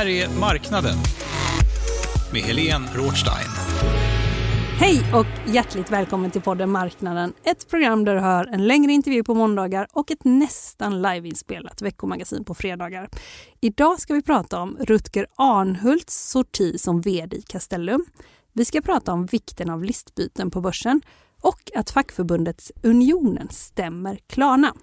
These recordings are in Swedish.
Här är Marknaden med Helene Rothstein. Hej och hjärtligt välkommen till podden Marknaden. Ett program där du hör en längre intervju på måndagar och ett nästan liveinspelat veckomagasin på fredagar. Idag ska vi prata om Rutger Arnhults sorti som VD i Castellum. Vi ska prata om vikten av listbyten på börsen och att fackförbundet Unionen stämmer Klarna.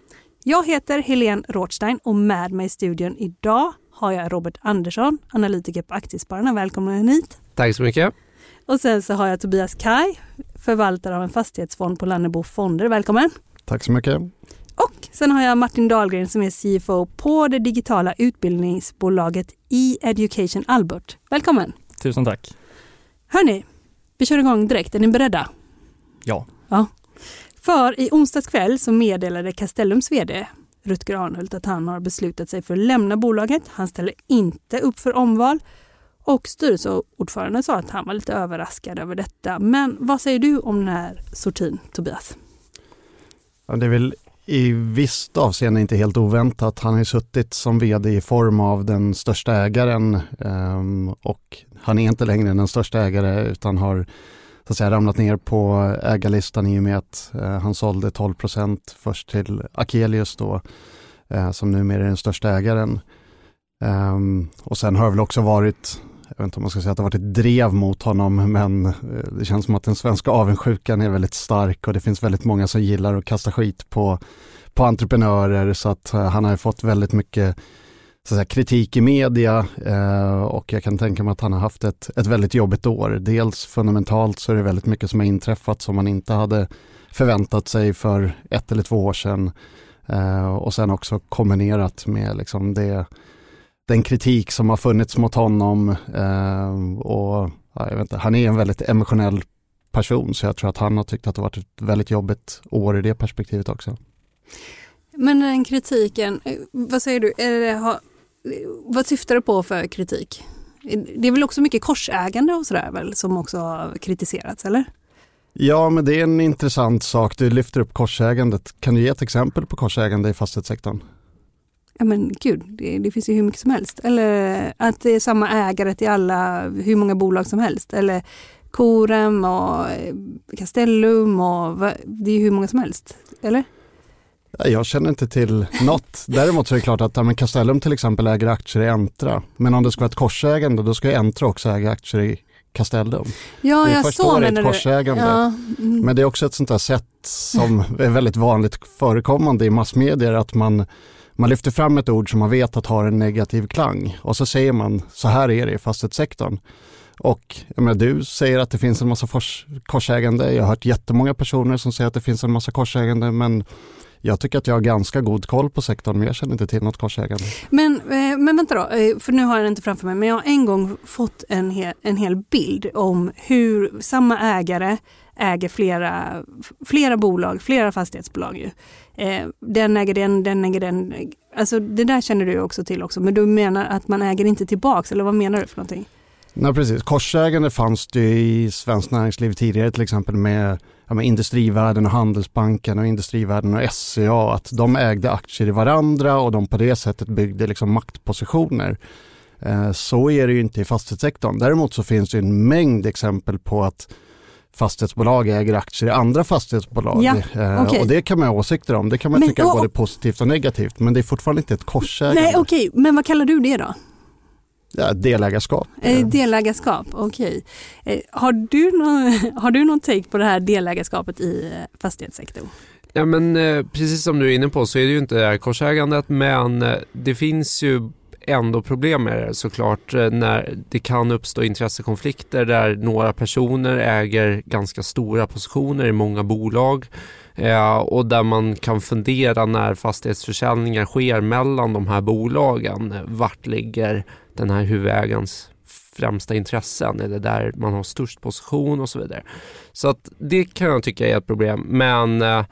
Jag heter Helene Rothstein och med mig i studion idag har jag Robert Andersson, analytiker på Aktiespararna. Välkommen hit! Tack så mycket. Och sen så har jag Tobias Kaj, förvaltare av en fastighetsfond på Lannebo Fonder. Välkommen! Tack så mycket. Och sen har jag Martin Dahlgren som är CFO på det digitala utbildningsbolaget e-education Albert. Välkommen! Tusen tack. Hörni, vi kör igång direkt. Är ni beredda? Ja. Ja. För i onsdags kväll så meddelade Castellums VD Rutger Arnhult att han har beslutat sig för att lämna bolaget. Han ställer inte upp för omval och styrelseordföranden sa att han var lite överraskad över detta. Men vad säger du om den här sortin, Tobias? Ja, det är väl i visst avseende inte helt oväntat. Han har ju suttit som vd i form av den största ägaren ehm, och han är inte längre den största ägare utan har så att säga, ramlat ner på ägarlistan i och med att eh, han sålde 12% först till Akelius då, eh, som numera är den största ägaren. Um, och sen har det väl också varit jag vet inte om man ska säga att det har varit ett drev mot honom, men eh, det känns som att den svenska avundsjukan är väldigt stark och det finns väldigt många som gillar att kasta skit på, på entreprenörer så att eh, han har fått väldigt mycket så att säga, kritik i media eh, och jag kan tänka mig att han har haft ett, ett väldigt jobbigt år. Dels fundamentalt så är det väldigt mycket som har inträffat som man inte hade förväntat sig för ett eller två år sedan eh, och sen också kombinerat med liksom det den kritik som har funnits mot honom eh, och ja, jag vet inte, han är en väldigt emotionell person så jag tror att han har tyckt att det varit ett väldigt jobbigt år i det perspektivet också. Men den kritiken, eh, vad säger du, är det, vad syftar du på för kritik? Det är väl också mycket korsägande och sådär väl som också har kritiserats eller? Ja, men det är en intressant sak. Du lyfter upp korsägandet. Kan du ge ett exempel på korsägande i fastighetssektorn? ja men gud, det, det, finns ju hur mycket som helst. Eller att det är samma ägare till alla, hur många bolag som helst. Eller Corem och eh, Castellum och det är hur många som helst. Eller? Jag känner inte till något. Däremot så är det klart att ja, Castellum till exempel äger aktier i Entra. Men om det ska vara ett korsägande då ska Entra också äga aktier i Castellum. Ja, det är jag först så menar korsägande. Ja. Mm. Men det är också ett sånt där sätt som är väldigt vanligt förekommande i massmedier att man man lyfter fram ett ord som man vet att har en negativ klang och så säger man så här är det i fastighetssektorn. Och jag menar, du säger att det finns en massa korsägande. Jag har hört jättemånga personer som säger att det finns en massa korsägande men jag tycker att jag har ganska god koll på sektorn men jag känner inte till något korsägande. Men, eh, men vänta då, eh, för nu har jag det inte framför mig men jag har en gång fått en hel, en hel bild om hur samma ägare äger flera, flera bolag, flera fastighetsbolag. Ju. Eh, den äger den, den äger den. Alltså det där känner du också till också, men du menar att man äger inte tillbaks, eller vad menar du för någonting? Nej precis, korsägande fanns det i svenskt näringsliv tidigare till exempel med, ja, Industrivärden och Handelsbanken och Industrivärden och SCA, att de ägde aktier i varandra och de på det sättet byggde liksom maktpositioner. Eh, så är det ju inte i fastighetssektorn. Däremot så finns det en mängd exempel på att fastighetsbolag äger aktier i andra fastighetsbolag. Ja, eh, okay. Och det kan man ha åsikter om. Det kan man men, tycka är både positivt och negativt. Men det är fortfarande inte ett korsägande. Nej okej, okay. men vad kallar du det då? Ja, delägarskap. Eh, delägarskap, okej. Okay. Eh, har, du någon, har du någon take på det här delägarskapet i eh, fastighetssektorn? Ja men precis som du är inne på så är det ju inte korsägandet men det finns ju ändå problem med det såklart när det kan uppstå intressekonflikter där några personer äger ganska stora positioner i många bolag eh, och där man kan fundera när fastighetsförsäljningar sker mellan de här bolagen. Vart ligger den här huvudägarens främsta intressen eller där man har störst position och så vidare. Så att det kan jag tycka är ett problem men eh,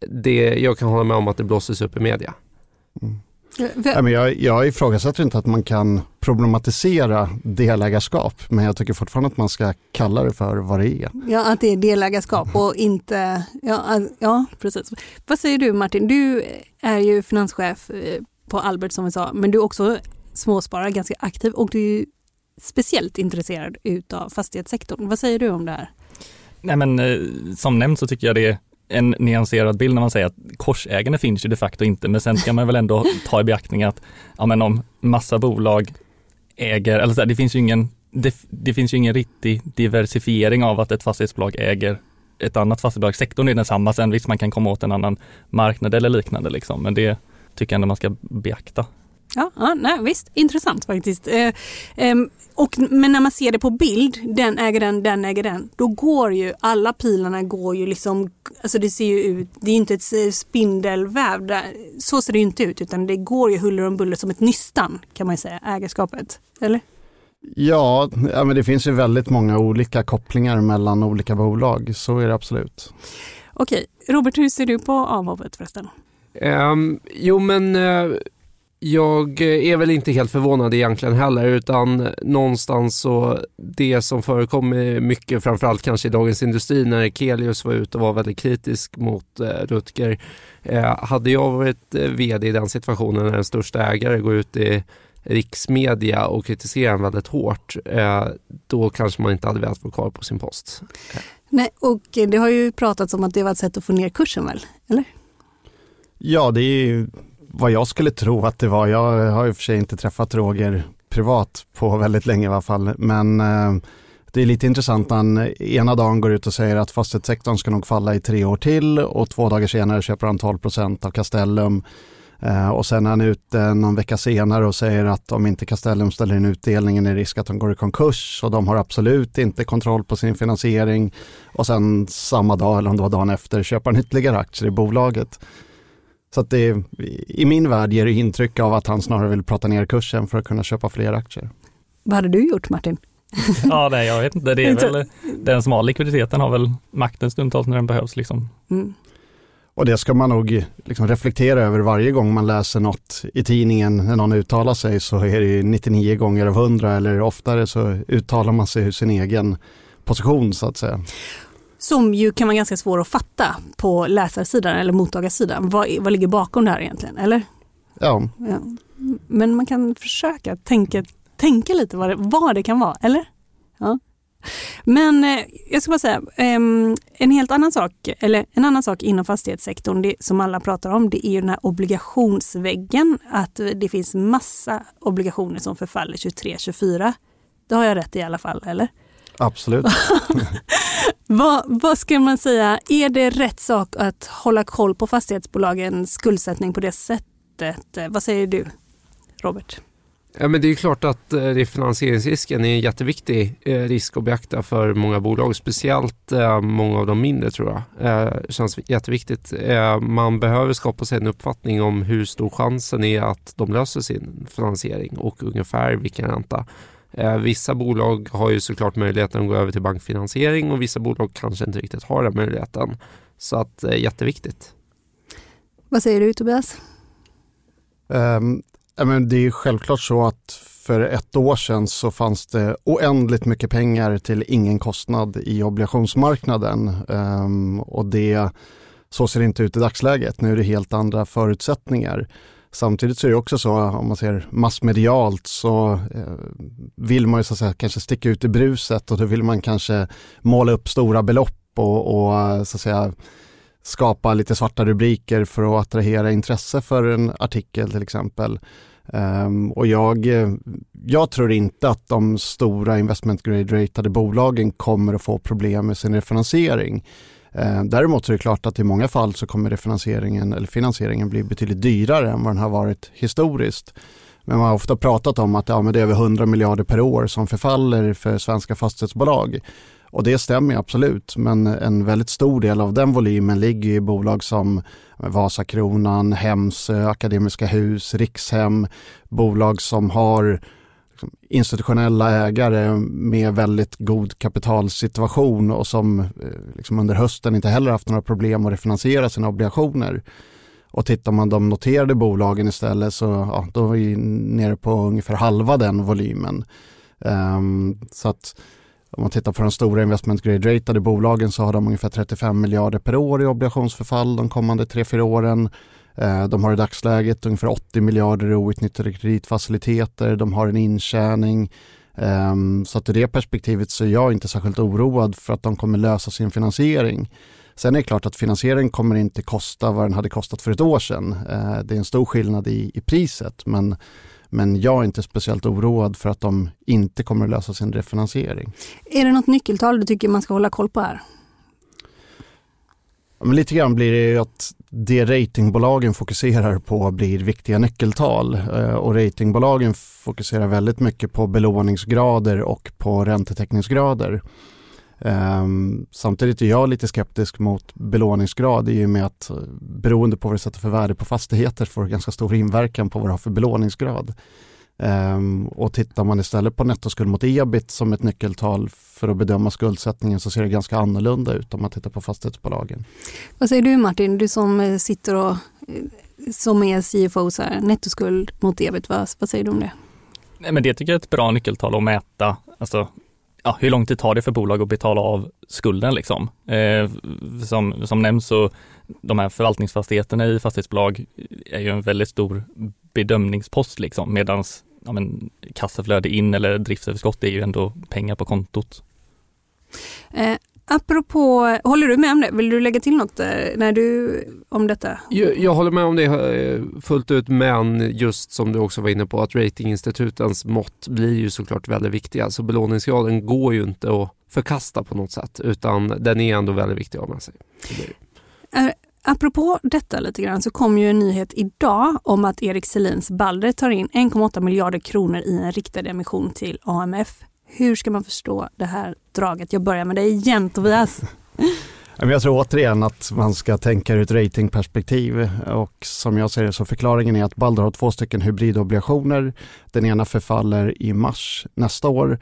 det, jag kan hålla med om att det blåses upp i media. Mm. Men jag, jag ifrågasätter inte att man kan problematisera delägarskap, men jag tycker fortfarande att man ska kalla det för vad det är. Ja, att det är delägarskap och inte... Ja, ja precis. Vad säger du Martin? Du är ju finanschef eh, på Albert som vi sa, men du är också småsparare, ganska aktiv och du är speciellt intresserad utav fastighetssektorn. Vad säger du om det här? Nej men eh, som nämnt så tycker jag det en nyanserad bild när man säger att korsägande finns ju de facto inte, men sen ska man väl ändå ta i beaktning att ja, men om massa bolag äger, eller så här, det finns ju ingen det, det, finns ju ingen riktig diversifiering av att ett fastighetsbolag äger ett annat fastighetsbolag. Sektorn är densamma, sen visst man kan komma åt en annan marknad eller liknande liksom, men det tycker jag ändå man ska beakta. Ja, ja nej, visst, intressant faktiskt. Eh, eh, och, men när man ser det på bild, den äger den, den äger den, då går ju alla pilarna går ju liksom, alltså det ser ju ut, det är inte ett spindelväv, där, så ser det inte ut, utan det går ju huller om buller som ett nystan kan man ju säga, ägarskapet. Eller? Ja, ja men det finns ju väldigt många olika kopplingar mellan olika bolag, så är det absolut. Okej, Robert, hur ser du på avhoppet förresten? Um, jo men uh jag är väl inte helt förvånad egentligen heller utan någonstans så det som förekommer mycket framförallt kanske i Dagens Industri när Kelius var ute och var väldigt kritisk mot eh, Rutger. Eh, hade jag varit eh, vd i den situationen när den största ägare går ut i riksmedia och kritiserar en väldigt hårt, eh, då kanske man inte hade velat vara kvar på sin post. Nej, och det har ju pratats om att det var ett sätt att få ner kursen väl, eller? Ja, det är vad jag skulle tro att det var. Jag har i och för sig inte träffat Roger privat på väldigt länge i alla fall, men eh, det är lite intressant när han ena dagen går ut och säger att fastighetssektorn ska nog falla i tre år till och två dagar senare köper han 12 procent av Castellum. Eh, och sen är han ute någon vecka senare och säger att om inte Castellum ställer in utdelningen är det risk att de går i konkurs och de har absolut inte kontroll på sin finansiering. Och sen samma dag, eller om det var dagen efter, köper han ytterligare aktier i bolaget. Så att det i min värld ger det intryck av att han snarare vill prata ner kursen för att kunna köpa fler aktier. Vad hade du gjort Martin? ja, nej, jag vet inte. Det är väl, den som har likviditeten har väl makten stundtals när den behövs. Liksom. Mm. Och det ska man nog liksom reflektera över varje gång man läser något i tidningen när någon uttalar sig så är det 99 gånger av 100 eller oftare så uttalar man sig ur sin egen position så att säga som ju kan vara ganska svår att fatta på läsarsidan eller mottagarsidan. Vad, vad ligger bakom det här egentligen, eller? Ja. ja. Men man kan försöka tänka, tänka lite vad det, vad det kan vara, eller? Ja. Men eh, jag ska bara säga, eh, en helt annan sak, eller en annan sak inom fastighetssektorn det, som alla pratar om, det är ju den här obligationsväggen. Att det finns massa obligationer som förfaller 23-24. Det har jag rätt i alla fall, eller? Absolut. vad, vad ska man säga, är det rätt sak att hålla koll på fastighetsbolagens skuldsättning på det sättet? Vad säger du, Robert? Ja, men det är klart att eh, refinansieringsrisken är en jätteviktig eh, risk att beakta för många bolag, speciellt eh, många av de mindre tror jag. Det känns jätteviktigt. Man behöver skapa sig en uppfattning om hur stor chansen är att de löser sin finansiering och ungefär vilken ränta. Eh, vissa bolag har ju såklart möjligheten att gå över till bankfinansiering och vissa bolag kanske inte riktigt har den möjligheten. Så att eh, jätteviktigt. Vad säger du Tobias? Um, men det är självklart så att för ett år sedan så fanns det oändligt mycket pengar till ingen kostnad i obligationsmarknaden um, och det så ser det inte ut i dagsläget. Nu är det helt andra förutsättningar. Samtidigt så är det också så, om man ser massmedialt så eh, vill man ju så att säga kanske sticka ut i bruset och då vill man kanske måla upp stora belopp och, och så att säga skapa lite svarta rubriker för att attrahera intresse för en artikel till exempel. Um, och jag, jag tror inte att de stora investment grade-ratade bolagen kommer att få problem med sin refinansiering. Eh, däremot däremot är det klart att i många fall så kommer refinansieringen eller finansieringen bli betydligt dyrare än vad den har varit historiskt. Men man har ofta pratat om att ja, men det är över 100 miljarder per år som förfaller för svenska fastighetsbolag. Och det stämmer absolut, men en väldigt stor del av den volymen ligger i bolag som Vasakronan, Hemsö, Akademiska Hus, Rikshem, bolag som har Liksom, institutionella ägare med väldigt god kapitalsituation och som eh, liksom under hösten inte heller haft några problem att refinansiera sina obligationer. Och tittar man de noterade bolagen istället så ja, då är vi nere på ungefär halva den volymen. Um, så att om man tittar på de stora investment grade ratade bolagen så har de ungefär 35 miljarder per år i obligationsförfall de kommande 3-4 åren. Eh, de har i dagsläget ungefär 80 miljarder i outnyttjade kreditfaciliteter. De har en intjäning. Ehm, så att i det perspektivet så är jag inte särskilt oroad för att de kommer lösa sin finansiering. Sen är det klart att finansiering kommer inte kosta vad den hade kostat för ett år sedan. Eh, det är en stor skillnad i, i priset men men jag är inte speciellt oroad för att de inte kommer att lösa sin refinansiering. Är det något nyckeltal du tycker man ska hålla koll på här? Men lite grann blir det att det ratingbolagen fokuserar på blir viktiga nyckeltal eh, och ratingbolagen fokuserar väldigt mycket på belåningsgrader och på räntetäckningsgrader. Ehm, samtidigt är jag lite skeptisk mot belåningsgrad i och med att eh, beroende på vad du sätter för värde på fastigheter får det ganska stor inverkan på vad du har för belåningsgrad. Um, och tittar man istället på nettoskuld mot ebit som ett nyckeltal för att bedöma skuldsättningen så ser det ganska annorlunda ut om man tittar på fastighetsbolagen. Vad säger du Martin, du som eh, sitter och eh, som är CFO, så här, nettoskuld mot ebit, vad, vad säger du om det? Nej, men det tycker jag är ett bra nyckeltal att mäta. Alltså, ja, hur lång tid tar det för bolag att betala av skulden liksom? Eh, som, som nämns så de här förvaltningsfastigheterna i fastighetsbolag är ju en väldigt stor bedömningspost liksom medans ja, men, kassaflöde in eller driftsöverskott är ju ändå pengar på kontot. Eh, Apropå, håller du med om det? Vill du lägga till något eh, när du, om detta? Jag, jag håller med om det eh, fullt ut men just som du också var inne på att ratinginstitutens mått blir ju såklart väldigt viktiga. Så belåningsgraden går ju inte att förkasta på något sätt utan den är ändå väldigt viktig av sig. Eh, apropå detta lite grann så kom ju en nyhet idag om att Erik Selins Balder tar in 1,8 miljarder kronor i en riktad emission till AMF. Hur ska man förstå det här draget? Jag börjar med dig igen Tobias. Jag tror återigen att man ska tänka ur ett ratingperspektiv och som jag ser det så förklaringen är att Balder har två stycken hybridobligationer. Den ena förfaller i mars nästa år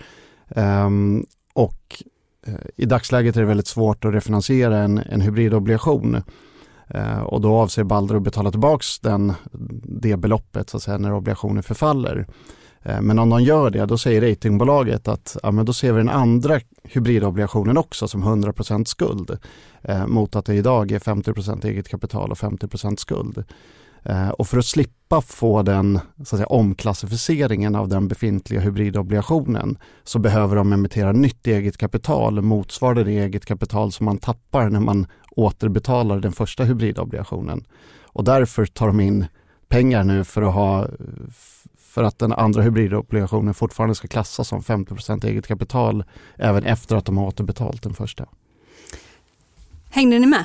um, och uh, i dagsläget är det väldigt svårt att refinansiera en, en hybridobligation. Eh, och då avser Balder att betala tillbaka den, det beloppet så att säga, när obligationen förfaller. Eh, men om de gör det, då säger ratingbolaget att ja, men då ser vi den andra hybridobligationen också som 100% skuld eh, mot att det idag är 50% eget kapital och 50% skuld. Eh, och för att slippa få den så att säga, omklassificeringen av den befintliga hybridobligationen så behöver de emittera nytt eget kapital motsvarande det eget kapital som man tappar när man återbetalar den första hybridobligationen. Och därför tar de in pengar nu för att ha för att den andra hybridobligationen fortfarande ska klassas som 50% eget kapital även efter att de har återbetalt den första. Hängde ni med?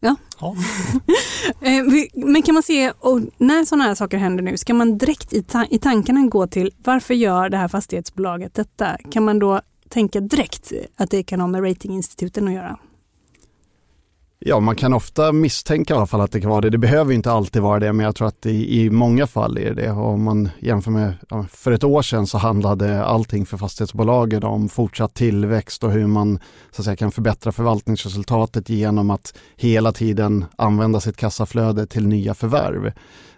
Ja. ja. Eh, men kan man se, och när sådana här saker händer nu, ska man direkt i, ta i tankarna gå till varför gör det här fastighetsbolaget detta? Kan man då tänka direkt att det kan ha med ratinginstituten att göra? Ja, man kan ofta misstänka i alla fall att det kan vara det. Det behöver inte alltid vara det, men jag tror att i, i många fall är det Om man jämför med, för ett år sedan så handlade allting för fastighetsbolagen om fortsatt tillväxt och hur man så att säga, kan förbättra förvaltningsresultatet genom att hela tiden använda sitt kassaflöde till nya förvärv.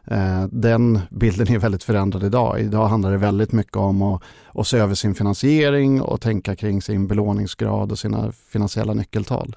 Eh, den bilden är väldigt förändrad idag. Idag handlar det väldigt mycket om att, att se över sin finansiering och tänka kring sin belåningsgrad och sina finansiella nyckeltal.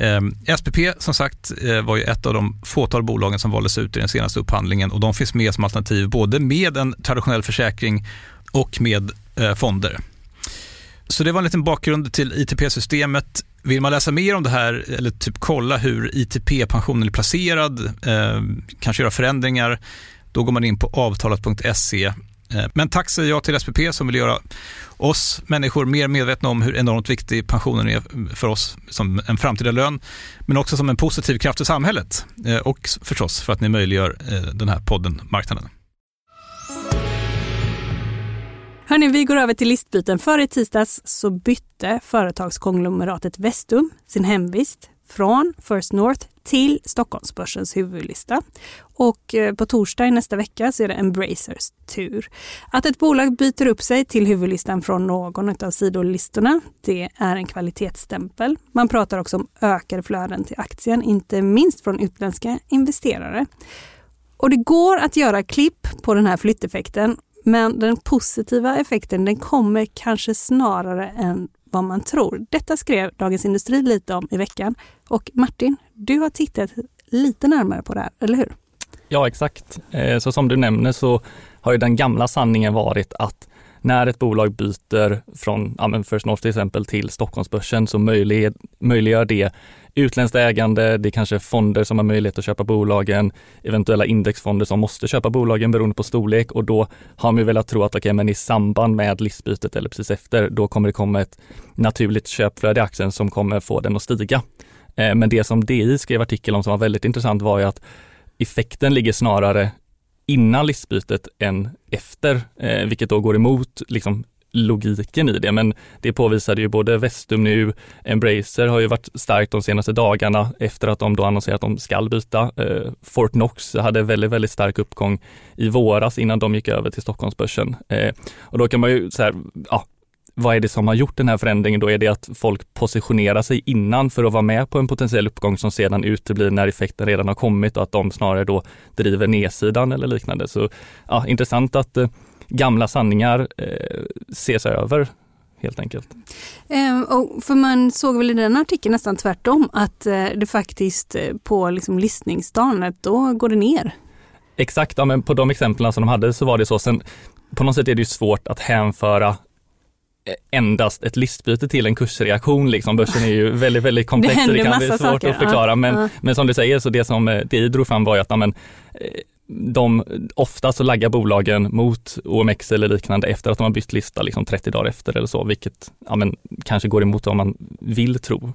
Eh, SPP som sagt eh, var ju ett av de fåtal bolagen som valdes ut i den senaste upphandlingen och de finns med som alternativ både med en traditionell försäkring och med eh, fonder. Så det var en liten bakgrund till ITP-systemet. Vill man läsa mer om det här eller typ kolla hur ITP-pensionen är placerad, ehm, kanske göra förändringar, då går man in på avtalat.se Eh, men tack säger jag till SPP som vill göra oss människor mer medvetna om hur enormt viktig pensionen är för oss som en framtida lön, men också som en positiv kraft i samhället eh, och förstås för att ni möjliggör eh, den här podden Marknaden. Hörni, vi går över till listbyten. För i tisdags så bytte företagskonglomeratet Vestum sin hemvist från First North till Stockholmsbörsens huvudlista. Och eh, på torsdag i nästa vecka så är det Embracers tur. Att ett bolag byter upp sig till huvudlistan från någon av sidolistorna, det är en kvalitetsstämpel. Man pratar också om ökade flöden till aktien, inte minst från utländska investerare. Och det går att göra klipp på den här flytteffekten, men den positiva effekten den kommer kanske snarare än vad man tror. Detta skrev Dagens Industri lite om i veckan. Och Martin, du har tittat lite närmare på det här, eller hur? Ja, exakt. Eh, så som du nämner så har ju den gamla sanningen varit att när ett bolag byter från ja, First North till exempel till Stockholmsbörsen så möjliggör det utländskt ägande, det är kanske fonder som har möjlighet att köpa bolagen, eventuella indexfonder som måste köpa bolagen beroende på storlek och då har man velat tro att okay, men i samband med listbytet eller precis efter, då kommer det komma ett naturligt köpflöde i aktien som kommer få den att stiga. Eh, men det som DI skrev artikel om som var väldigt intressant var ju att effekten ligger snarare innan listbytet än efter, eh, vilket då går emot liksom, logiken i det. Men det påvisade ju både Vestum nu, Embracer har ju varit starkt de senaste dagarna efter att de då annonserat att de skall byta. Eh, Fortnox hade väldigt, väldigt stark uppgång i våras innan de gick över till Stockholmsbörsen. Eh, och då kan man ju så här, ja, vad är det som har gjort den här förändringen? Då är det att folk positionerar sig innan för att vara med på en potentiell uppgång som sedan uteblir när effekten redan har kommit och att de snarare då driver nedsidan eller liknande. Så ja, intressant att eh, gamla sanningar eh, ses över helt enkelt. Eh, och för man såg väl i den artikeln nästan tvärtom att eh, det faktiskt eh, på liksom listningsdagen, då går det ner. Exakt, ja, men på de exemplen som de hade så var det så. Sen på något sätt är det svårt att hänföra endast ett listbyte till en kursreaktion. Liksom. Börsen är ju väldigt, väldigt komplex det, det kan bli svårt saker. att förklara. Men, ja. men som du säger, så det som eh, DI drog fram var ju att amen, eh, de, ofta så laggar bolagen mot OMX eller liknande efter att de har bytt lista liksom 30 dagar efter eller så, vilket ja men kanske går emot vad man vill tro.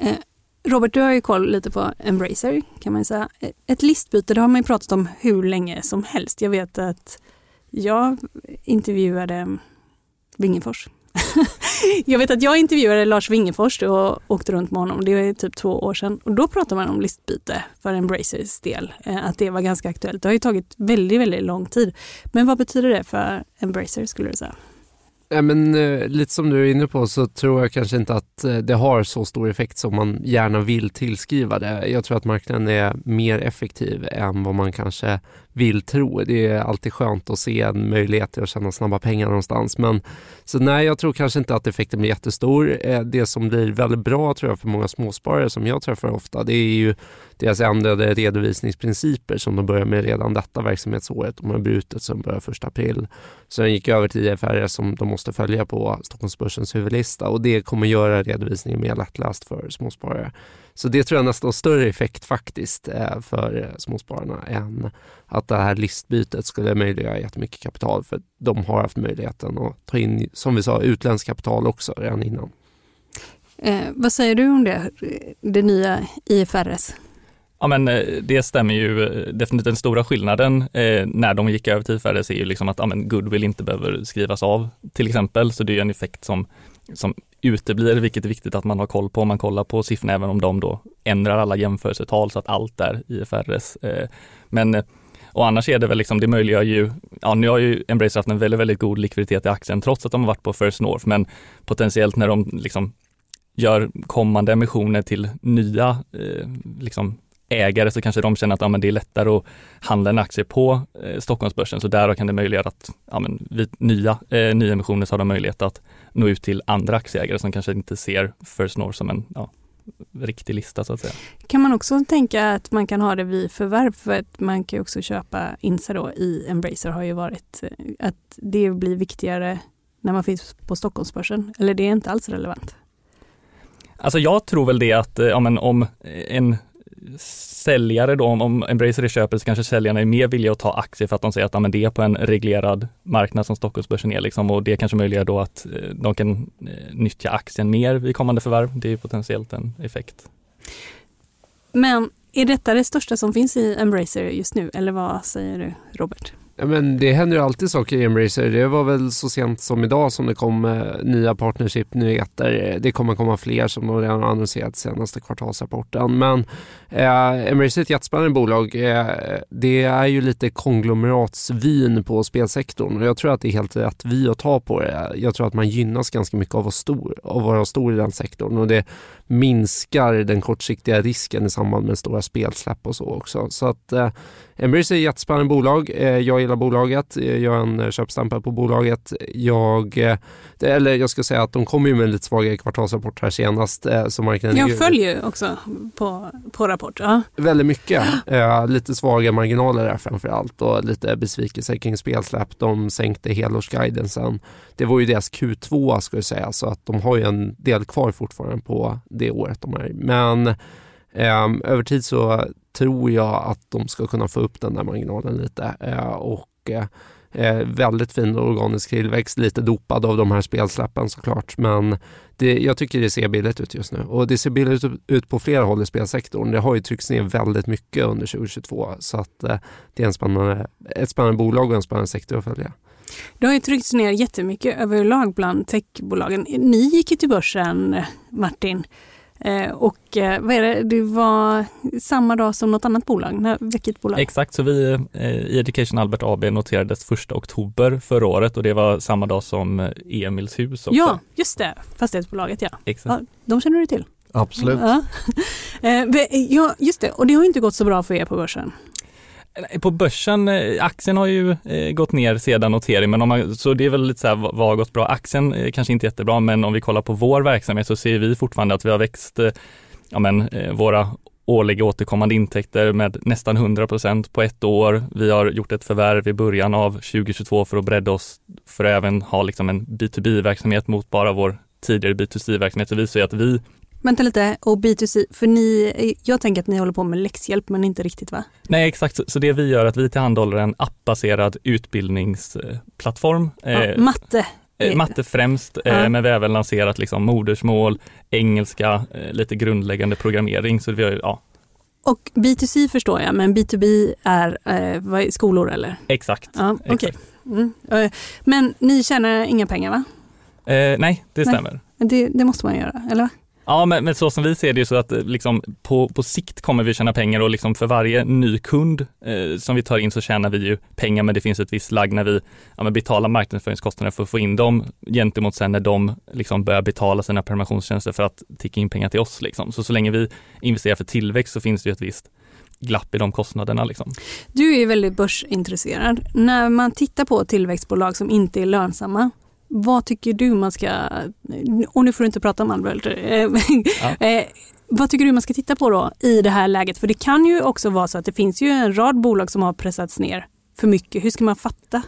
Eh, Robert, du har ju koll lite på Embracer kan man säga. Ett listbyte, det har man ju pratat om hur länge som helst. Jag vet att jag intervjuade Wingefors. jag vet att jag intervjuade Lars Wingefors och åkte runt med honom, det är typ två år sedan. Och då pratade man om listbyte för Embracers del, eh, att det var ganska aktuellt. Det har ju tagit väldigt, väldigt lång tid. Men vad betyder det för Embracer skulle du säga? Ja, men, eh, lite som du är inne på så tror jag kanske inte att eh, det har så stor effekt som man gärna vill tillskriva det. Jag tror att marknaden är mer effektiv än vad man kanske vill tro. Det är alltid skönt att se en möjlighet till att tjäna snabba pengar någonstans. Men, så nej, jag tror kanske inte att effekten blir jättestor. Eh, det som blir väldigt bra tror jag för många småsparare som jag träffar ofta, det är ju deras ändrade redovisningsprinciper som de börjar med redan detta verksamhetsåret. De har brutit som börjar 1 april. Sen gick gick över till IFRS som de måste följa på Stockholmsbörsens huvudlista och det kommer göra redovisningen mer lättläst för småsparare. Så det tror jag nästan har större effekt faktiskt eh, för eh, småspararna än att det här listbytet skulle möjliggöra jättemycket kapital för de har haft möjligheten att ta in, som vi sa, utländskt kapital också redan innan. Eh, vad säger du om det, det nya IFRS? Ja men eh, det stämmer ju definitivt. Den stora skillnaden eh, när de gick över till IFRS är ju liksom att ja, men goodwill inte behöver skrivas av till exempel. Så det är en effekt som, som uteblir, vilket är viktigt att man har koll på om man kollar på siffrorna, även om de då ändrar alla jämförelsetal så att allt är IFRS. Eh, men eh, och annars är det väl liksom, det möjliggör ju, ja nu har ju Embracer haft en väldigt, väldigt god likviditet i aktien trots att de har varit på First North, men potentiellt när de liksom gör kommande emissioner till nya eh, liksom ägare så kanske de känner att ja, men det är lättare att handla en aktie på eh, Stockholmsbörsen. Så där kan det möjliggöra att ja, men vid nya eh, nyemissioner så har de möjlighet att nå ut till andra aktieägare som kanske inte ser First North som en ja, riktig lista så att säga. Kan man också tänka att man kan ha det vid förvärv för att man kan också köpa in sig då i Embracer har ju varit eh, att det blir viktigare när man finns på Stockholmsbörsen eller det är inte alls relevant? Alltså jag tror väl det att eh, ja, men om en säljare då, om Embracer är köpare, så kanske säljarna är mer villiga att ta aktier för att de säger att ja, men det är på en reglerad marknad som Stockholmsbörsen är liksom och det kanske möjliggör då att eh, de kan eh, nyttja aktien mer vid kommande förvärv. Det är potentiellt en effekt. Men är detta det största som finns i Embracer just nu eller vad säger du Robert? Ja, men det händer ju alltid saker i Embracer. Det var väl så sent som idag som det kom eh, nya partnership-nyheter. Det kommer komma fler som de redan har annonserat senaste kvartalsrapporten. Men eh, Embracer är ett jättespännande bolag. Eh, det är ju lite konglomeratsvin på spelsektorn och jag tror att det är helt rätt vi att ta på det. Jag tror att man gynnas ganska mycket av att, stor, av att vara stor i den sektorn och det minskar den kortsiktiga risken i samband med stora spelsläpp och så också. Så att eh, Embracer är ett jättespännande bolag. Eh, jag gillar bolaget. Eh, jag är en eh, köpstämpel på bolaget. Jag, eller jag ska säga att de kommer ju med en lite svagare kvartalsrapport här senast. Så marknaden jag följer ju också på, på rapport. Ja. Väldigt mycket. lite svaga marginaler där framför allt och lite besvikelse kring spelsläpp. De sänkte helårsguiden Det var ju deras Q2 ska jag säga så att de har ju en del kvar fortfarande på det året de är. Men eh, över tid så tror jag att de ska kunna få upp den där marginalen lite Eh, och eh, eh, väldigt fin organisk tillväxt, lite dopad av de här spelsläppen såklart. Men det, jag tycker det ser billigt ut just nu och det ser billigt ut på flera håll i spelsektorn. Det har ju tryckts ner väldigt mycket under 2022 så att eh, det är en spännande, ett spännande bolag och en spännande sektor att följa. Det har ju tryckts ner jättemycket överlag bland techbolagen. Ni gick ju till börsen, Martin. Eh, och eh, vad är det, det var samma dag som något annat bolag, vilket bolag? Exakt, så vi eh, i Education Albert AB noterades första oktober förra året och det var samma dag som Emils hus också. Ja, just det, fastighetsbolaget ja. Exakt. ja de känner du till? Absolut. Ja. ja, just det, och det har inte gått så bra för er på börsen. På börsen, eh, aktien har ju eh, gått ner sedan notering, men om man, så det är väl lite så här, vad har gått bra? Aktien eh, kanske inte jättebra, men om vi kollar på vår verksamhet så ser vi fortfarande att vi har växt ja men, våra årliga återkommande intäkter med nästan 100 procent på ett år. Vi har gjort ett förvärv i början av 2022 för att bredda oss för att även ha liksom en B2B-verksamhet mot bara vår tidigare B2C-verksamhet. Så vi ser att vi Vänta lite, och B2C, för ni, jag tänker att ni håller på med läxhjälp men inte riktigt va? Nej exakt, så, det vi gör är att vi tillhandahåller en appbaserad utbildningsplattform. Ja, eh, matte. Eh, matte främst, eh, ja. men vi har även lanserat liksom modersmål, engelska, eh, lite grundläggande programmering. Så vi har, ja. Och B2C förstår jag, men B2B är eh, skolor eller? Exakt. Ja, okay. Mm. Eh, men ni tjänar inga pengar va? nej, det stämmer. Det, det måste man göra, eller? Ja, men, men, så som vi ser det så att eh, liksom, på, på sikt kommer vi tjäna pengar och liksom för varje ny kund eh, som vi tar in så tjänar vi ju pengar, men det finns ett visst lagg när vi ja, betalar marknadsföringskostnader för att få in dem gentemot sen när de liksom börjar betala sina prenumerationstjänster för att ticka in pengar till oss. Liksom. Så så länge vi investerar för tillväxt så finns det ju ett visst glapp i de kostnaderna. Liksom. Du är väldigt börsintresserad. När man tittar på tillväxtbolag som inte är lönsamma, vad tycker du man ska, och nu får du inte prata om Alberter, ja. Eh, vad tycker du man ska titta på då i det här läget? För det kan ju också vara så att det finns ju en rad bolag som har pressats ner för mycket. Hur ska man fatta?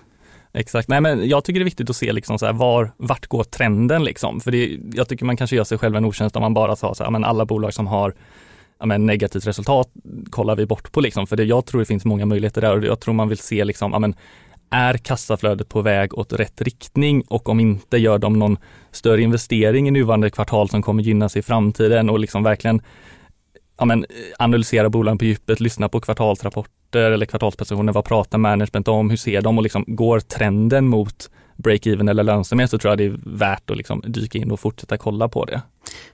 Exakt, nej men jag tycker det är viktigt att se liksom så här, var, vart går trenden liksom? För det, jag tycker man kanske gör sig själv en otjänst om man bara sa så här, men alla bolag som har men negativt resultat kollar vi bort på liksom. För det, jag tror det finns många möjligheter där och jag tror man vill se liksom, men är kassaflödet på väg åt rätt riktning och om inte gör de någon större investering i nuvarande kvartal som kommer gynnas i framtiden och liksom verkligen ja, men, analysera bolagen på djupet, lyssna på kvartalsrapporter eller kvartalspresentationer, vad pratar management om, hur ser de och liksom går trenden mot break-even eller lönsamhet så tror jag det är värt att liksom dyka in och fortsätta kolla på det.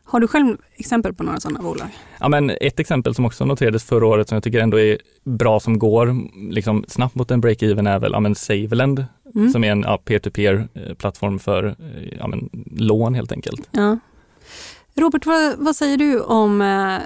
Har du själv exempel på några sådana bolag? Ja, men ett exempel som också noterades förra året som jag tycker ändå är bra som går liksom snabbt mot en break-even är väl ja, men Saveland mm. som är en ja, peer-to-peer eh, plattform för eh, ja, men, lån helt enkelt. Ja. Robert, vad, vad säger du om eh,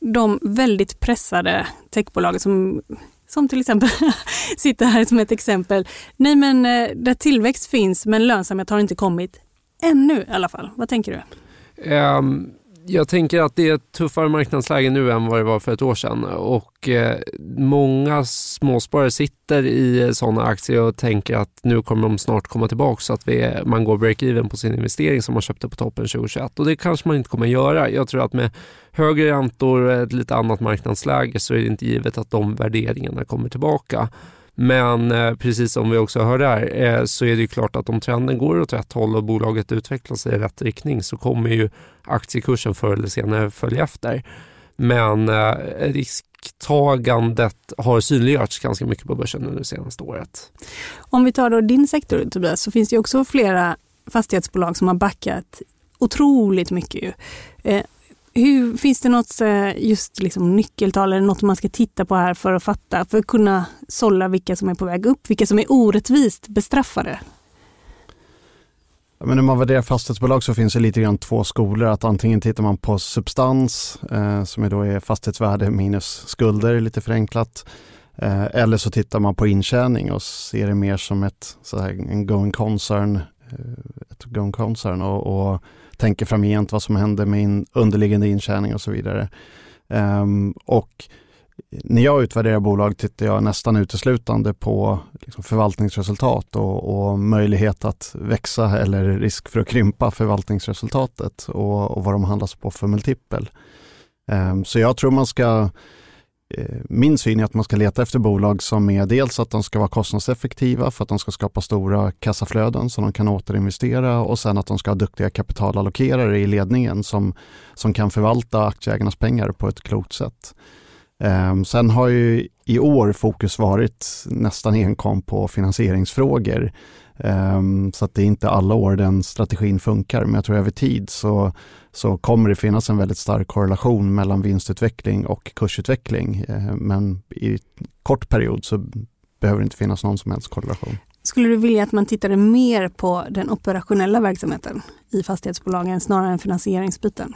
de väldigt pressade techbolagen som som till exempel sitter här som ett exempel. Nej men eh, där tillväxt finns men lönsamhet har inte kommit ännu i alla fall. Vad tänker du? Um, jag tänker att det är ett tuffare marknadsläge nu än vad det var för ett år sedan och eh, många småsparare sitter i sådana aktier och tänker att nu kommer de snart komma tillbaka så att vi, man går break-even på sin investering som man köpte på toppen 2021 och det kanske man inte kommer göra. Jag tror att med högre räntor och ett lite annat marknadsläge så är det inte givet att de värderingarna kommer tillbaka. Men eh, precis som vi också hörde här eh, så är det klart att om trenden går åt rätt håll och bolaget utvecklas i rätt riktning så kommer ju aktiekursen förr eller senare följa efter. Men eh, risktagandet har synliggjorts ganska mycket på börsen under det senaste året. Om vi tar då din sektor Tobias så finns det också flera fastighetsbolag som har backat otroligt mycket. Eh, hur, finns det något eh, just liksom nyckeltal eller något man ska titta på här för att fatta, för att kunna sålla vilka som är på väg upp, vilka som är orättvist bestraffade? Men när man värderar fastighetsbolag så finns det lite grann två skolor. Att antingen tittar man på substans eh, som är då är fastighetsvärde minus skulder lite förenklat. Eh, eller så tittar man på intjäning och ser det mer som ett så här, en going concern, eh, ett going concern och, och tänker framgent vad som händer med in, underliggande intjäning och så vidare. Um, och när jag utvärderar bolag tittar jag nästan uteslutande på liksom förvaltningsresultat och, och, möjlighet att växa eller risk för att krympa förvaltningsresultatet och, och vad de handlas på för multipel. Um, så jag tror man ska Eh, min syn är att man ska leta efter bolag som är dels att de ska vara kostnadseffektiva för att de ska skapa stora kassaflöden som de kan återinvestera och sen att de ska ha duktiga kapitalallokerare i ledningen som, som kan förvalta aktieägarnas pengar på ett klokt sätt. Ehm, sen har ju i år fokus varit nästan enkom på finansieringsfrågor. Um, så att det är inte alla år den strategin funkar, men jag tror över tid så så kommer det finnas en väldigt stark korrelation mellan vinstutveckling och kursutveckling. Eh, men i kort period så behöver det inte finnas någon som helst korrelation. Skulle du vilja att man tittade mer på den operationella verksamheten i fastighetsbolagen snarare än finansieringsbiten?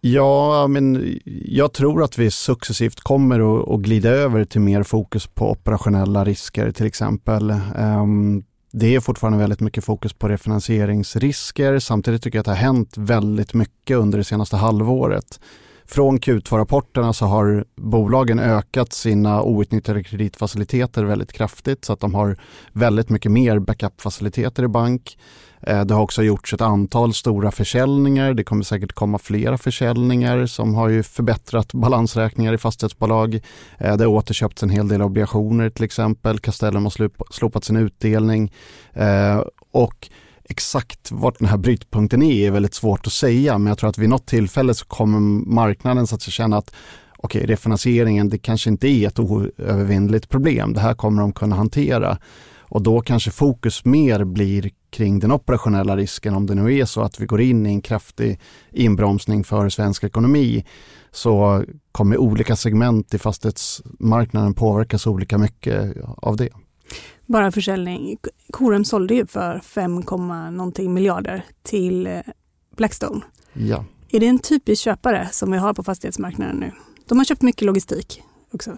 Ja, men jag tror att vi successivt kommer att, att glida över till mer fokus på operationella risker till exempel. Um, det är fortfarande väldigt mycket fokus på refinansieringsrisker. Samtidigt tycker jag att det har hänt väldigt mycket under det senaste halvåret. Från Q2-rapporterna så har bolagen ökat sina outnyttjade kreditfaciliteter väldigt kraftigt så att de har väldigt mycket mer backup-faciliteter i bank. Eh, det har också gjorts ett antal stora försäljningar. Det kommer säkert komma flera försäljningar som har ju förbättrat balansräkningar i fastighetsbolag. Eh, det har återköpts en hel del obligationer till exempel. Castellum har slopat sin utdelning. Eh, och exakt vart den här brytpunkten är är väldigt svårt att säga men jag tror att vid något tillfälle så kommer marknaden så att känna att okej, okay, refinansieringen det kanske inte är ett oövervinnligt problem. Det här kommer de kunna hantera och då kanske fokus mer blir kring den operationella risken. Om det nu är så att vi går in i en kraftig inbromsning för svensk ekonomi så kommer olika segment i fastighetsmarknaden påverkas olika mycket av det. Bara försäljning. Corum sålde ju för 5, någonting miljarder till eh, Blackstone. Ja. Är det en typisk köpare som vi har på fastighetsmarknaden nu? De har köpt mycket logistik också.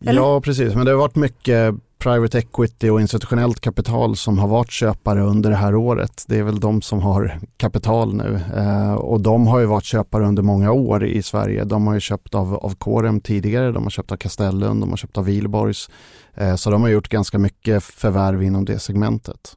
Eller? Ja, precis. Men det har varit mycket private equity och institutionellt kapital som har varit köpare under det här året. Det är väl de som har kapital nu eh, och de har ju varit köpare under många år i Sverige. De har ju köpt av, av Corem tidigare, de har köpt av Castellum, de har köpt av Wihlborgs. Eh, så de har gjort ganska mycket förvärv inom det segmentet.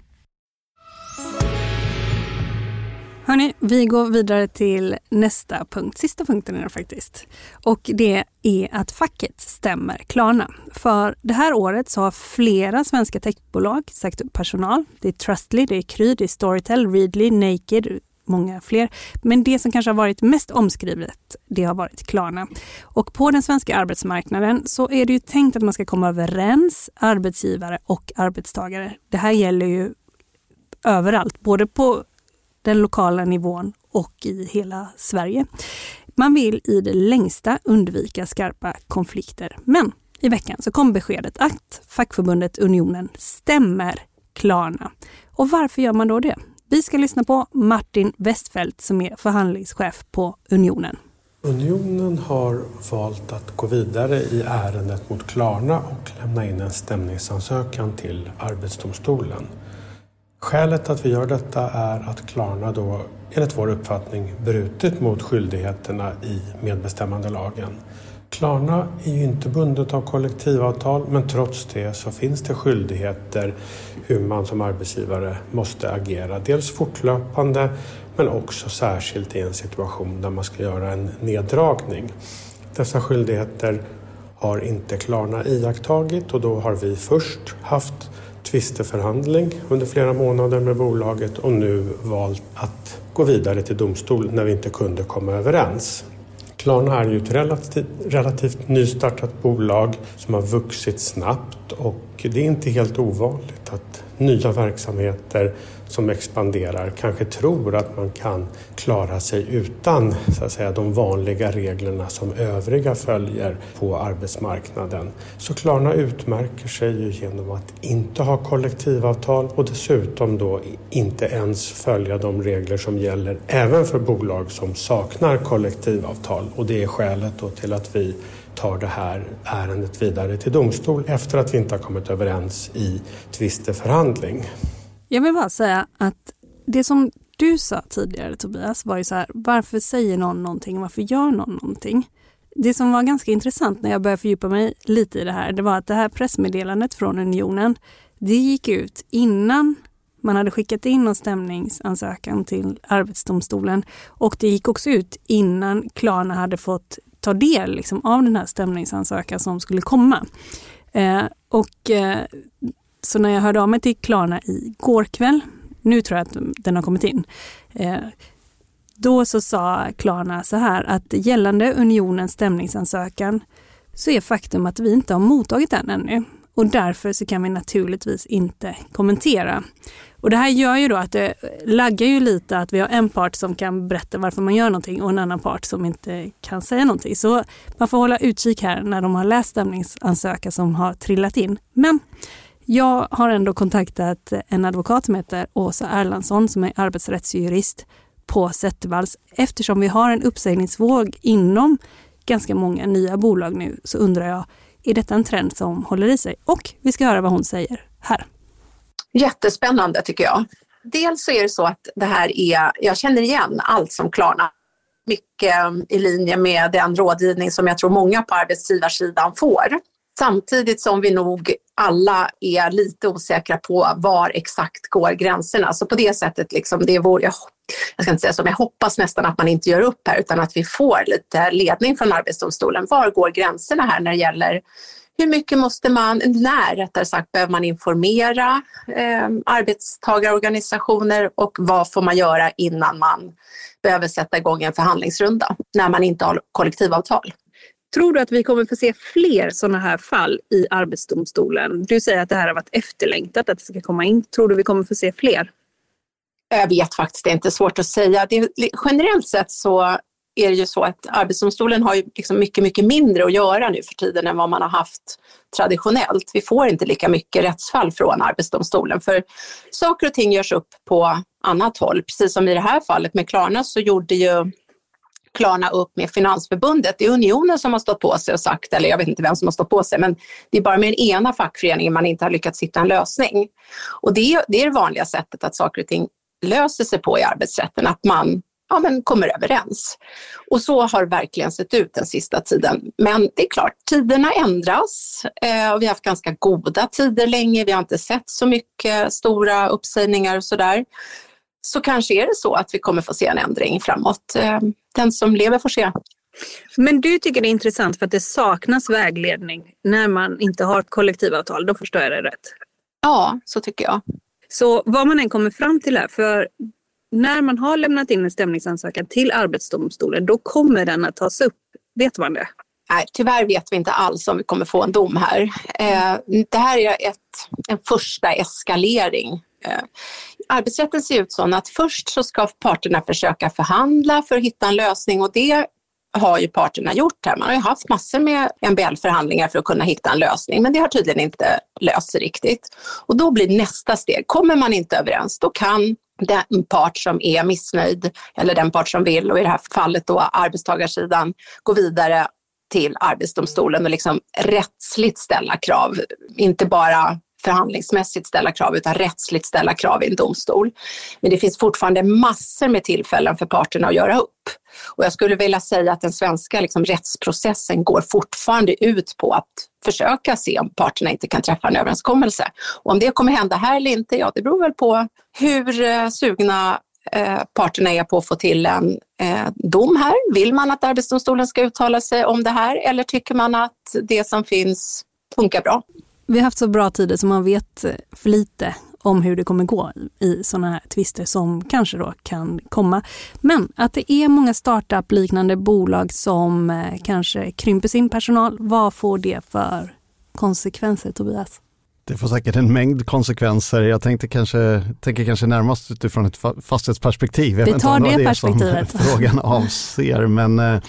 Hörni, vi går vidare till nästa punkt, sista punkten är det faktiskt. Och det är att facket stämmer Klarna. För det här året så har flera svenska techbolag sagt upp personal. Det är Trustly, det är Kry, det är Storytel, Readly, Naked, många fler. Men det som kanske har varit mest omskrivet, det har varit Klarna. Och på den svenska arbetsmarknaden så är det ju tänkt att man ska komma överens, arbetsgivare och arbetstagare. Det här gäller ju överallt, både på den lokala nivån och i hela Sverige. Man vill i det längsta undvika skarpa konflikter. Men i veckan så kom beskedet att fackförbundet Unionen stämmer Klarna. Och varför gör man då det? Vi ska lyssna på Martin Westfeldt som är förhandlingschef på Unionen. Unionen har valt att gå vidare i ärendet mot Klarna och lämna in en stämningsansökan till Arbetsdomstolen. Skälet att vi gör detta är att Klarna då enligt vår uppfattning brutit mot skyldigheterna i medbestämmandelagen. Klarna är ju inte bundet av kollektivavtal men trots det så finns det skyldigheter hur man som arbetsgivare måste agera. Dels fortlöpande men också särskilt i en situation där man ska göra en neddragning. Dessa skyldigheter har inte Klarna iakttagit och då har vi först haft tvisteförhandling under flera månader med bolaget och nu valt att gå vidare till domstol när vi inte kunde komma överens. Klarna är ju ett relativt, relativt nystartat bolag som har vuxit snabbt och det är inte helt ovanligt att nya verksamheter som expanderar kanske tror att man kan klara sig utan så att säga, de vanliga reglerna som övriga följer på arbetsmarknaden. Så Klarna utmärker sig ju genom att inte ha kollektivavtal och dessutom då inte ens följa de regler som gäller även för bolag som saknar kollektivavtal. Och det är skälet då till att vi tar det här ärendet vidare till domstol efter att vi inte har kommit överens i tvisteförhandling. Jag vill bara säga att det som du sa tidigare Tobias var ju så här, varför säger någon någonting, varför gör någon någonting? Det som var ganska intressant när jag började fördjupa mig lite i det här, det var att det här pressmeddelandet från Unionen, det gick ut innan man hade skickat in en stämningsansökan till Arbetsdomstolen och det gick också ut innan Klarna hade fått ta del liksom, av den här stämningsansökan som skulle komma. Eh, och eh, så när jag hörde av mig till Klarna igår kväll, nu tror jag att den har kommit in, eh, då så sa Klarna så här att gällande unionens stämningsansökan så är faktum att vi inte har mottagit den ännu och därför så kan vi naturligtvis inte kommentera. Och det här gör ju då att det laggar ju lite att vi har en part som kan berätta varför man gör någonting och en annan part som inte kan säga någonting. Så man får hålla utkik här när de har läst stämningsansökan som har trillat in. Men jag har ändå kontaktat en advokat som heter Åsa Erlandsson som är arbetsrättsjurist på Zettervalls. Eftersom vi har en uppsägningsvåg inom ganska många nya bolag nu så undrar jag, är detta en trend som håller i sig? Och vi ska höra vad hon säger här. Jättespännande tycker jag. Dels så är det så att det här är, jag känner igen allt som Klarna mycket mm, i linje med den rådgivning som jag tror många på arbetsgivarsidan får. Samtidigt som vi nog alla är lite osäkra på var exakt går gränserna. Så på det sättet, liksom, det är vår, jag, jag ska inte säga som jag hoppas nästan att man inte gör upp här utan att vi får lite ledning från Arbetsdomstolen. Var går gränserna här när det gäller hur mycket måste man, när rättare sagt, behöver man informera eh, arbetstagarorganisationer och vad får man göra innan man behöver sätta igång en förhandlingsrunda när man inte har kollektivavtal? Tror du att vi kommer få se fler sådana här fall i Arbetsdomstolen? Du säger att det här har varit efterlängtat, att det ska komma in. Tror du vi kommer få se fler? Jag vet faktiskt, det är inte svårt att säga. Det, generellt sett så är det ju så att Arbetsdomstolen har ju liksom mycket, mycket mindre att göra nu för tiden än vad man har haft traditionellt. Vi får inte lika mycket rättsfall från Arbetsdomstolen för saker och ting görs upp på annat håll. Precis som i det här fallet med Klarna så gjorde ju Klarna upp med Finansförbundet. Det är Unionen som har stått på sig och sagt, eller jag vet inte vem som har stått på sig, men det är bara med den ena fackföreningen man inte har lyckats hitta en lösning. Och det är, det är det vanliga sättet att saker och ting löser sig på i arbetsrätten, att man ja, men kommer överens. Och så har det verkligen sett ut den sista tiden. Men det är klart, tiderna ändras eh, och vi har haft ganska goda tider länge. Vi har inte sett så mycket stora uppsägningar och sådär. Så kanske är det så att vi kommer få se en ändring framåt. Eh, den som lever får se. Men du tycker det är intressant för att det saknas vägledning när man inte har kollektivavtal. Då förstår jag det rätt? Ja, så tycker jag. Så vad man än kommer fram till här, för när man har lämnat in en stämningsansökan till Arbetsdomstolen, då kommer den att tas upp. Vet man det? Nej, tyvärr vet vi inte alls om vi kommer få en dom här. Eh, det här är ett, en första eskalering. Eh, arbetsrätten ser ut så att först så ska parterna försöka förhandla för att hitta en lösning och det har ju parterna gjort här. Man har ju haft massor med MBL-förhandlingar för att kunna hitta en lösning, men det har tydligen inte löst sig riktigt. Och då blir nästa steg, kommer man inte överens, då kan den part som är missnöjd eller den part som vill och i det här fallet då arbetstagarsidan gå vidare till Arbetsdomstolen och liksom rättsligt ställa krav. Inte bara förhandlingsmässigt ställa krav utan rättsligt ställa krav i en domstol. Men det finns fortfarande massor med tillfällen för parterna att göra upp. Och jag skulle vilja säga att den svenska liksom, rättsprocessen går fortfarande ut på att försöka se om parterna inte kan träffa en överenskommelse. Och om det kommer hända här eller inte, ja det beror väl på hur eh, sugna eh, parterna är på att få till en eh, dom här. Vill man att Arbetsdomstolen ska uttala sig om det här eller tycker man att det som finns funkar bra? Vi har haft så bra tider så man vet för lite om hur det kommer gå i sådana här tvister som kanske då kan komma. Men att det är många startup-liknande bolag som eh, kanske krymper sin personal, vad får det för konsekvenser Tobias? Det får säkert en mängd konsekvenser. Jag tänkte kanske, tänker kanske närmast utifrån ett fastighetsperspektiv. Vi tar det, det perspektivet. frågan avser, men eh,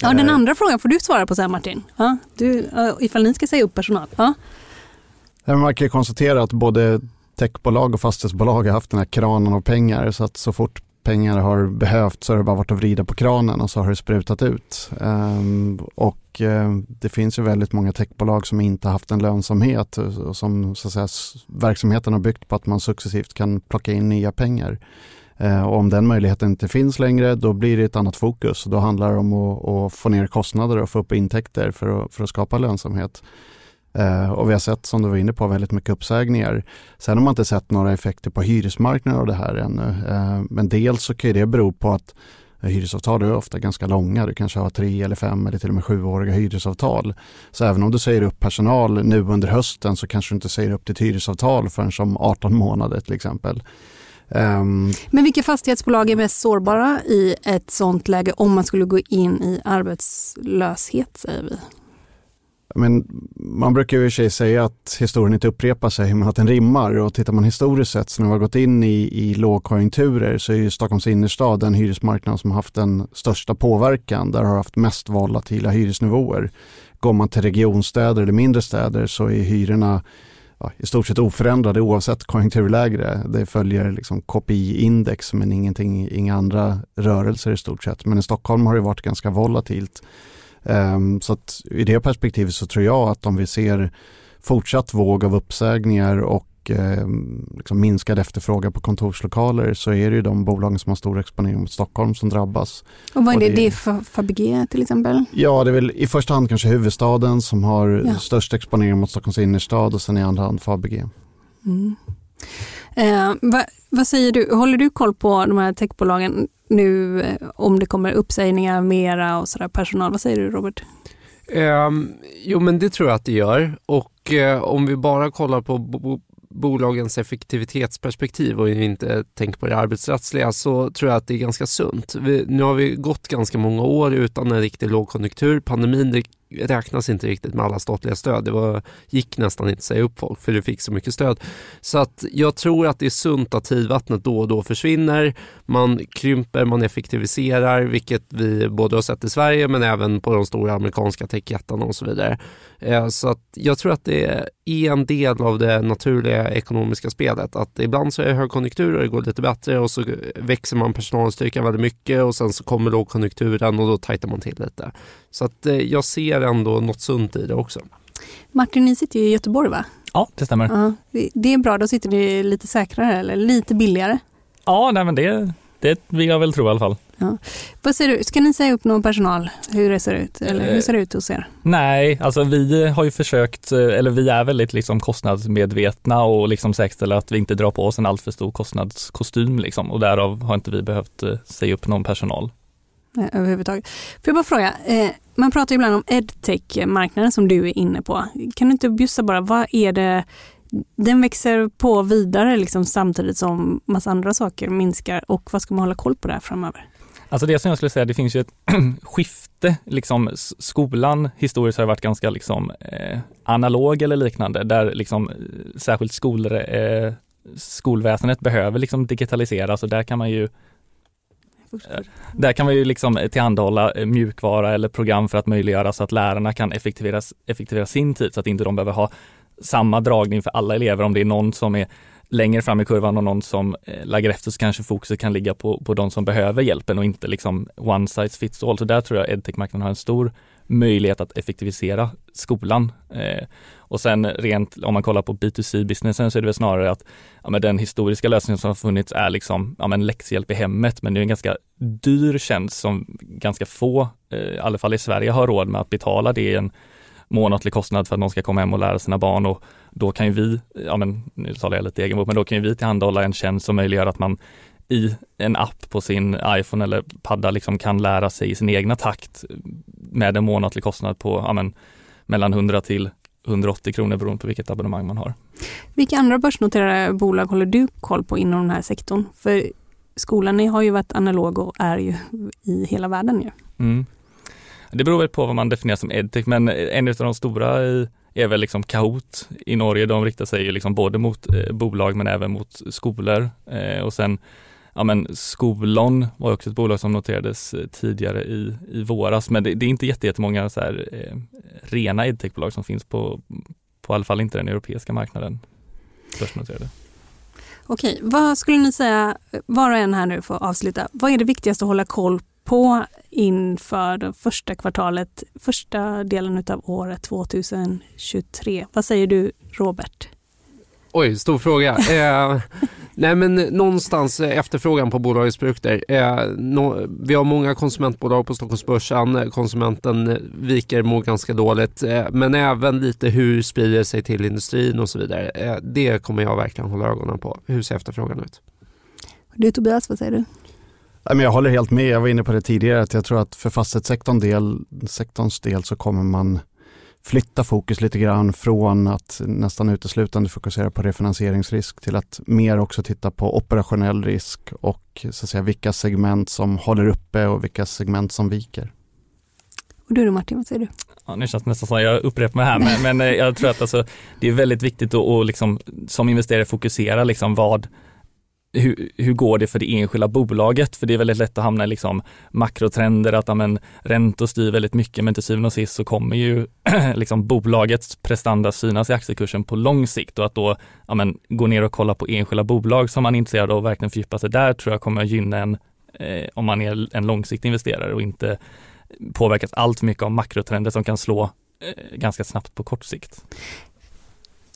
Ja, den andra frågan får du svara på sen Martin. Ja, du, ifall ni ska säga upp personal. Ja. Man kan ju konstatera att både techbolag och fastighetsbolag har haft den här kranen av pengar så att så fort pengar har behövts så har det bara varit att vrida på kranen och så har det sprutat ut. Um, och uh, det finns ju väldigt många techbolag som inte haft en lönsamhet och som så att säga, verksamheten har byggt på att man successivt kan plocka in nya pengar. Eh, och om den möjligheten inte finns längre då blir det ett annat fokus. Då handlar det om att, att få ner kostnader och få upp intäkter för att, för att skapa lönsamhet. Eh, och vi har sett, som du var inne på, väldigt mycket uppsägningar. Sen har man inte sett några effekter på hyresmarknaden av det här ännu. Eh, men dels så kan det bero på att Hyresavtal är ofta ganska långa, du kanske har tre eller fem eller till och med sjuåriga hyresavtal. Så även om du säger upp personal nu under hösten så kanske du inte säger upp ditt hyresavtal förrän som 18 månader till exempel. Um, Men vilka fastighetsbolag är mest sårbara i ett sånt läge om man skulle gå in i arbetslöshet säger vi? Men man brukar ju i sig säga att historien inte upprepar sig men att den rimmar och tittar man historiskt sett så när vi har gått in i, i lågkonjunkturer så är ju Stockholms innerstad den hyresmarknad som haft den största påverkan där har haft mest volatila hyresnivåer. Går man till regionstäder eller mindre städer så är hyrorna ja, i stort sett oförändrade oavsett konjunkturläge. Det följer liksom KPI-index men ingenting, inga andra rörelser i stort sett. Men i Stockholm har det varit ganska volatilt. Um, så att i det perspektivet så tror jag att om vi ser fortsatt våg av uppsägningar och eh, liksom minskad efterfrågan på kontorslokaler så är det ju de bolagen som har stor exponering mot Stockholm som drabbas. Och vad är det, det, det är för Fabege till exempel? Ja, det är väl i första hand kanske huvudstaden som har ja. störst exponering mot Stockholms innerstad och sen i andra hand Fabege. Mm. Eh, vad, vad, säger du, håller du koll på de här techbolagen nu eh, om det kommer uppsägningar mera och sådär personal? Vad säger du Robert? Um, jo men det tror jag att det gör och uh, om vi bara kollar på bolagens effektivitetsperspektiv och inte tänker på det arbetsrättsliga så tror jag att det är ganska sunt. Vi, nu har vi gått ganska många år utan en riktig lågkonjunktur. Pandemin räknas inte riktigt med alla statliga stöd. Det var, gick nästan inte att säga upp folk för det fick så mycket stöd. Så att jag tror att det är sunt att tidvattnet då och då försvinner. Man krymper, man effektiviserar, vilket vi både har sett i Sverige men även på de stora amerikanska techjättarna och så vidare. Eh, så att jag tror att det är en del av det naturliga ekonomiska spelet. Att ibland så är det högkonjunktur och det går lite bättre och så växer man personalstyrkan väldigt mycket och sen så kommer lågkonjunkturen och då tajtar man till lite. Så att eh, jag ser ändå något sunt i det också. Martin, ni sitter ju i Göteborg va? Ja, det stämmer. Ja, det är bra, då sitter ni lite säkrare eller lite billigare? Ja, nej, men det, det vill jag väl tro i alla fall. Ja. Vad säger du, ska ni säga upp någon personal? Hur det ser ut? Eller hur ser det ut hos er? Nej, alltså vi har ju försökt, eller vi är väldigt liksom kostnadsmedvetna och liksom säkerställer att vi inte drar på oss en alltför stor kostnadskostym liksom och därav har inte vi behövt eh, säga upp någon personal. Nej, överhuvudtaget. Får jag bara fråga, eh, man pratar ibland om edtech-marknaden som du är inne på. Kan du inte bjussa bara, vad är det den växer på vidare liksom, samtidigt som massa andra saker minskar och vad ska man hålla koll på där framöver? Alltså det som jag skulle säga, det finns ju ett skifte, liksom skolan historiskt har varit ganska liksom eh, analog eller liknande, där liksom särskilt skolor, eh, skolväsendet behöver liksom digitaliseras och där kan man ju där kan man ju liksom tillhandahålla eh, mjukvara eller program för att möjliggöra så att lärarna kan effektivera, effektivera sin tid så att inte de behöver ha samma dragning för alla elever. Om det är någon som är längre fram i kurvan och någon som eh, lägger efter så kanske fokuset kan ligga på, på de som behöver hjälpen och inte liksom one size fits all. Så där tror jag edtech-marknaden har en stor möjlighet att effektivisera skolan. Eh, och sen rent om man kollar på B2C-businessen så är det väl snarare att ja, men den historiska lösningen som har funnits är liksom ja, men läxhjälp i hemmet, men det är en ganska dyr tjänst som ganska få, eh, i alla fall i Sverige, har råd med att betala det är en månatlig kostnad för att någon ska komma hem och lära sina barn och då kan ju vi, ja men nu talar jag lite egenbok, men då kan ju vi tillhandahålla en tjänst som möjliggör att man i en app på sin iPhone eller padda liksom kan lära sig i sin egna takt med en månatlig kostnad på ja, men, mellan 100 till 180 kronor beroende på vilket abonnemang man har. Vilka andra börsnoterade bolag håller du koll på inom den här sektorn? För skolan har ju varit analog och är ju i hela världen ju. Mm. Det beror väl på vad man definierar som edtech, men en av de stora är väl liksom Kahoot i Norge. De riktar sig ju liksom både mot eh, bolag men även mot skolor. Eh, och sen ja men Skolon var också ett bolag som noterades eh, tidigare i, i våras, men det, det är inte jättemånga så här, eh, rena edtechbolag som finns på, på i alla fall inte den europeiska marknaden. Börsnoterade. Okej, vad skulle ni säga, var och en här nu får avsluta, vad är det viktigaste att hålla koll på inför det första kvartalet, första delen av året 2023. Vad säger du Robert? Oj, stor fråga. Eh, nej men någonstans efterfrågan på bolagets produkter. Eh, no, vi har många konsumentbolag på Stockholmsbörsen. Konsumenten viker mår ganska dåligt. Eh, men även lite hur sprider sig till industrin och så vidare. Eh, det kommer jag verkligen hålla ögonen på. Hur ser efterfrågan ut? Du Tobias, vad säger du? Jag håller helt med, jag var inne på det tidigare, att jag tror att för fastighetssektorns del, sektorns del så kommer man flytta fokus lite grann från att nästan uteslutande fokusera på refinansieringsrisk till att mer också titta på operationell risk och så att säga, vilka segment som håller uppe och vilka segment som viker. Och du då Martin, vad säger du? Ja, nu känns det nästan som jag upprepar mig här, men, men eh, jag tror att alltså, det är väldigt viktigt att och liksom, som investerare fokusera liksom vad, hur, hur går det för det enskilda bolaget? För det är väldigt lätt att hamna i liksom makrotrender, att amen, räntor styr väldigt mycket, men till syvende och sist så kommer ju liksom bolagets prestanda synas i aktiekursen på lång sikt och att då amen, gå ner och kolla på enskilda bolag som man är intresserad av och verkligen fördjupa sig där tror jag kommer att gynna en eh, om man är en långsiktig investerare och inte påverkas allt för mycket av makrotrender som kan slå eh, ganska snabbt på kort sikt.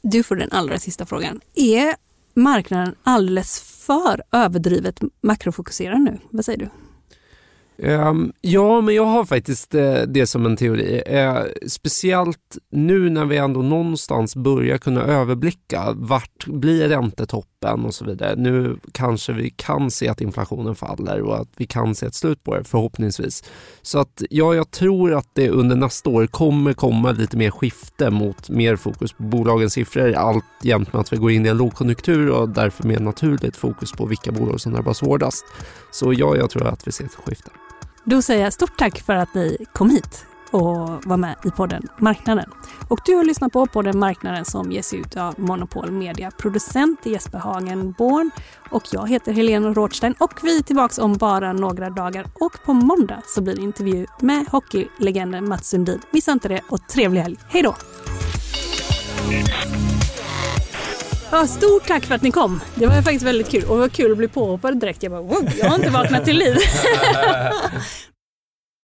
Du får den allra sista frågan. Är marknaden alldeles för överdrivet makrofokuserad nu? Vad säger du? Um, ja, men jag har faktiskt uh, det som en teori. Uh, speciellt nu när vi ändå någonstans börjar kunna överblicka vart blir räntetoppen och så vidare. Nu kanske vi kan se att inflationen faller och att vi kan se ett slut på det förhoppningsvis. Så att ja, jag tror att det under nästa år kommer komma lite mer skifte mot mer fokus på bolagens siffror. Allt jämt med att vi går in i en lågkonjunktur och därför mer naturligt fokus på vilka bolag som drabbas hårdast. Så ja, jag tror att vi ser ett skifte. Då säger jag stort tack för att ni kom hit och var med i podden Marknaden. Och du har lyssnat på podden Marknaden som ges ut av Monopol Media. Producent är Jesper Hagen Born och jag heter Helena Rådstein och vi är tillbaka om bara några dagar och på måndag så blir det intervju med hockeylegenden Mats Sundin. Missa inte det och trevlig helg. Hej då! Ja, stort tack för att ni kom. Det var faktiskt väldigt kul och det var kul att bli påhoppad direkt. Jag bara, wow, jag har inte vaknat till liv.